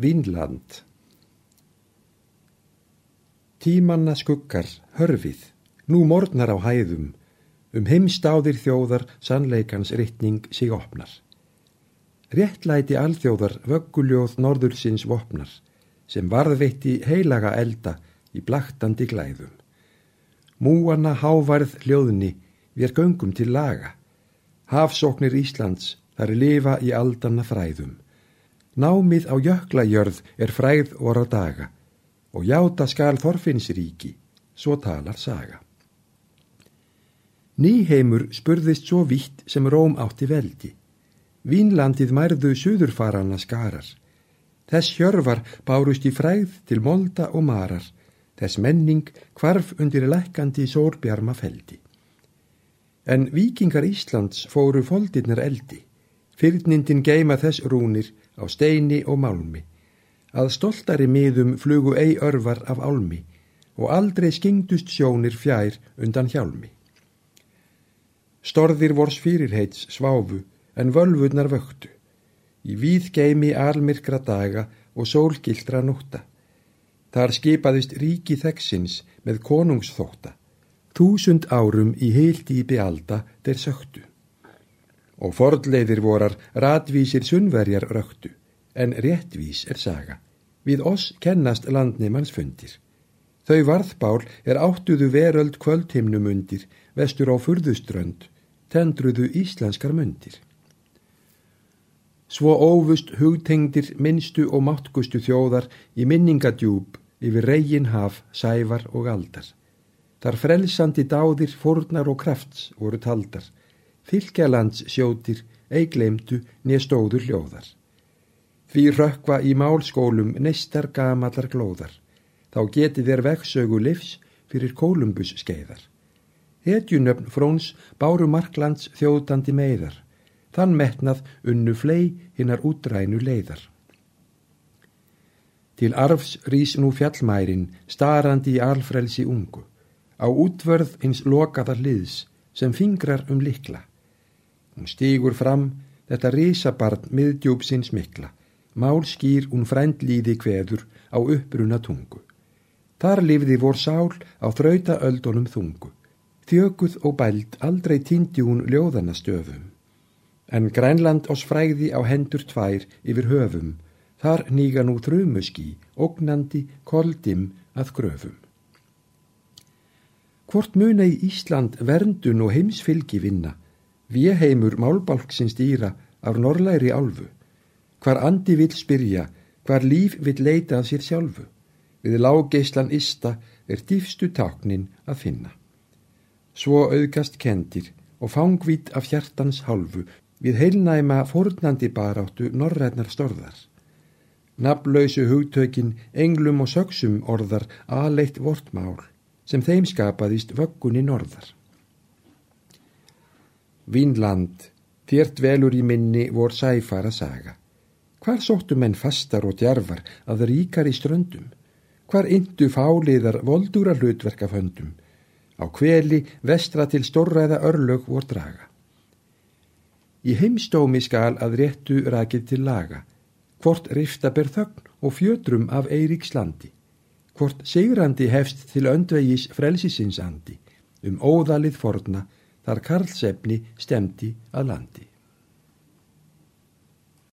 Vínland Tímanna skuggar, hörfið, nú morgnar á hæðum, um heimstáðir þjóðar sannleikans rytning sig opnar. Réttlæti alþjóðar vögguljóð norðursins vopnar, sem varðveitti heilaga elda í blaktandi glæðum. Múana hávarð hljóðni við göngum til laga. Hafsóknir Íslands þar lifa í aldanna fræðum. Námið á jöklajörð er fræð á daga og játa skal Þorfinnsríki, svo talar saga. Nýheimur spurðist svo vitt sem Róm átti veldi. Vínlandið mærðu suðurfarana skarar. Þess hjörvar bárust í fræð til molda og marar. Þess menning kvarf undir lekkandi sórbjarma feldi. En vikingar Íslands fóru foldirnar eldi. Fyrnindin geima þess rúnir á steini og málmi. Að stoltari miðum flugu ei örvar af álmi og aldrei skingdust sjónir fjær undan hjálmi. Storðir vors fyrirheits sváfu en völvurnar vöktu. Í víð geimi almirkra daga og sólgildra nútta. Þar skipaðist ríki þeggsins með konungsþótta. Þúsund árum í heildýpi alda þeir söktu. Og fordleiðir vorar ratvísir sunnverjar röktu en réttvís er saga. Við oss kennast landnimanns fundir. Þau varðbál er áttuðu veröld kvöldhimnum undir, vestur á furðuströnd, tendruðu íslenskar mundir. Svo óvust hugtengdir minnstu og máttgustu þjóðar í minningadjúb yfir reygin haf, sævar og aldar. Þar frelsandi dáðir, fornar og krafts voru taldar, fylgjalands sjótir, eigleimdu, nýstóður hljóðar. Því rökkva í málskólum neistar gamallar glóðar. Þá geti þér veksögu livs fyrir Kolumbus skeiðar. Hetjunöfn fróns báru marklands þjóðdandi meðar. Þann metnað unnu flei hinnar útrænu leiðar. Til arfs rís nú fjallmærin starandi í alfrelsi ungu. Á útvörð hins lokaðar liðs sem fingrar um likla. Hún stýgur fram þetta risabarn miðdjúpsins mikla Mál skýr hún frændlíði kveður á uppbruna tungu. Þar lifði vor sál á þrauta öldunum þungu. Þjökuð og bælt aldrei týndi hún ljóðana stöfum. En Grænland ás fræði á hendur tvær yfir höfum. Þar nýga nú þrumuski, ógnandi, koldim að gröfum. Hvort muna í Ísland verndun og heimsfylgi vinna, við heimur málbalksins dýra af norrlæri álfu. Hvar andi vil spyrja, hvar líf vil leita af sér sjálfu. Við lágeislan ista er dýfstu táknin að finna. Svo auðgast kendir og fangvít af hjartans hálfu við heilnæma fornandi baráttu norrætnar storðar. Naflausu hugtökin, englum og söksum orðar aðleitt vortmál sem þeim skapaðist vöggunni norðar. Vínland, þért velur í minni vor sæfara saga. Hvar sóttu menn fastar og djarfar að ríkar í ströndum? Hvar indu fáliðar voldúra hlutverk af höndum? Á kveli vestra til stórræða örlög vor draga. Í heimstómi skal að réttu rakið til laga, hvort rifta ber þögn og fjötrum af Eiríks landi, hvort segrandi hefst til öndvegis frelsisinsandi, um óðalið forna þar karlsefni stemdi að landi.